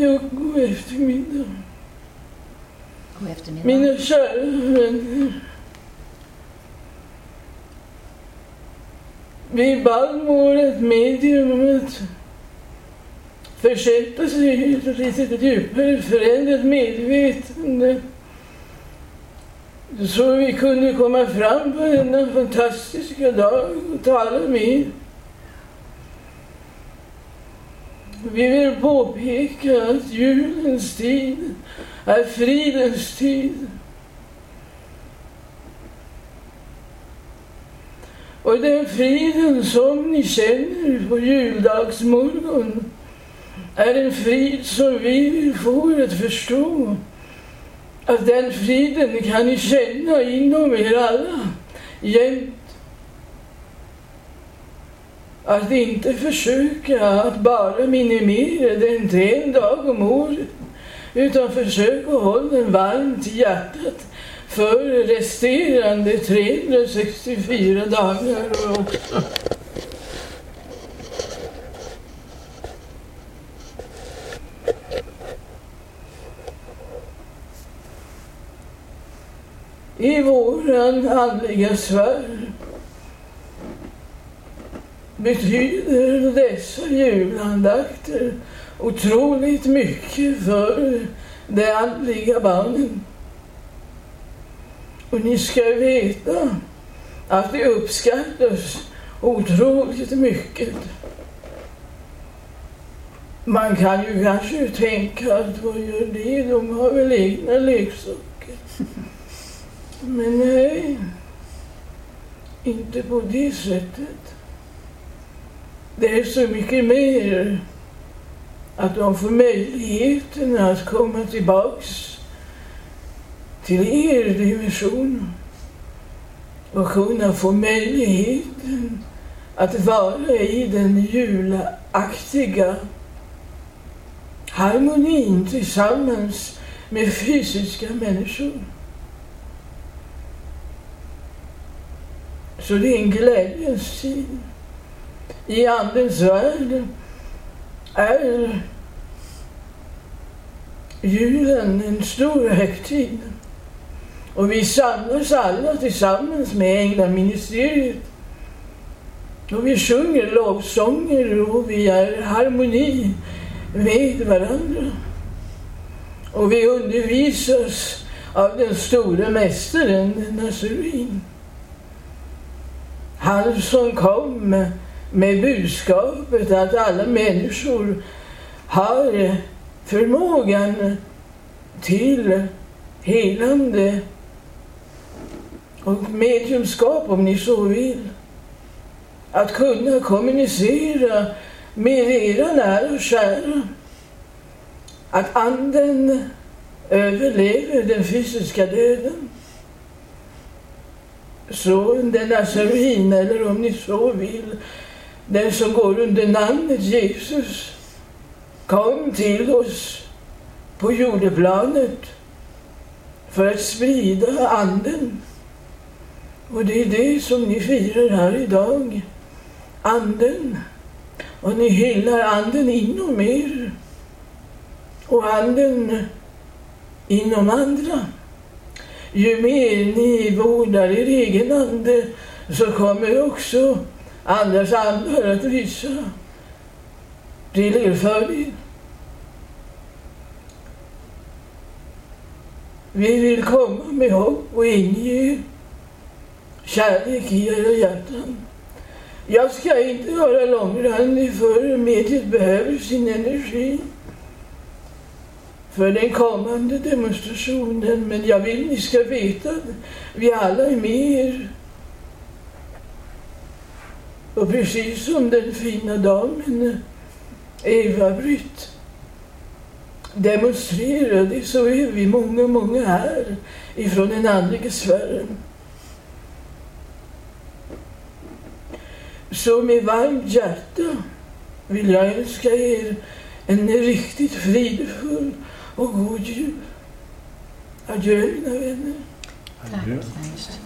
Ja, god eftermiddag. God eftermiddag. Mina kära vänner. Vi bad vårt medium om att försätta sig i ett lite djupare förändrat medvetande. Så vi kunde komma fram på denna fantastiska dag och tala med er. Vi vill påpeka att julens tid är fridens tid. Och den friden som ni känner på juldagsmorgon är en frid som vi vill få er att förstå. Att den friden kan ni känna inom er alla jämt. Att inte försöka att bara minimera den till en dag om året utan försök att hålla den varmt i hjärtat för resterande 364 dagar också. I våran andliga sfär betyder dessa julandakter otroligt mycket för de andliga barnen. Och ni ska veta att det uppskattas otroligt mycket. Man kan ju kanske tänka att vad gör det? De har väl egna leksaker. Men nej, inte på det sättet. Det är så mycket mer att de får möjligheten att komma tillbaks till er dimension och kunna få möjligheten att vara i den julaktiga harmonin tillsammans med fysiska människor. Så det är en glädjens tid. I Andens värld är julen en stor högtid. Och vi samlas alla tillsammans med Änglaministeriet. Och vi sjunger lovsånger och vi är i harmoni med varandra. Och vi undervisas av den store mästaren Nasurin. Han som kom med budskapet att alla människor har eh, förmågan till helande och mediumskap om ni så vill. Att kunna kommunicera med era nära och kära. Att anden överlever den fysiska döden. Så den Nazarin, eller om ni så vill, den som går under namnet Jesus, kom till oss på jordeplanet för att sprida anden. Och det är det som ni firar här idag. Anden. Och ni hyllar anden inom er. Och anden inom andra. Ju mer ni vårdar er egen ande så kommer också andras andar att visa till er fördel. Vi vill komma med hopp och inge kärlek i era hjärtan. Jag ska inte vara långrandig för mediet behöver sin energi för den kommande demonstrationen. Men jag vill ni ska veta att vi alla är med er. Och precis som den fina damen eh, Eva-Britt demonstrerade så är vi många, många här ifrån den andliga sfären. Så med varmt hjärta vill jag önska er en riktigt fridfull och god jul. Adjö mina vänner. Adjö. Tack.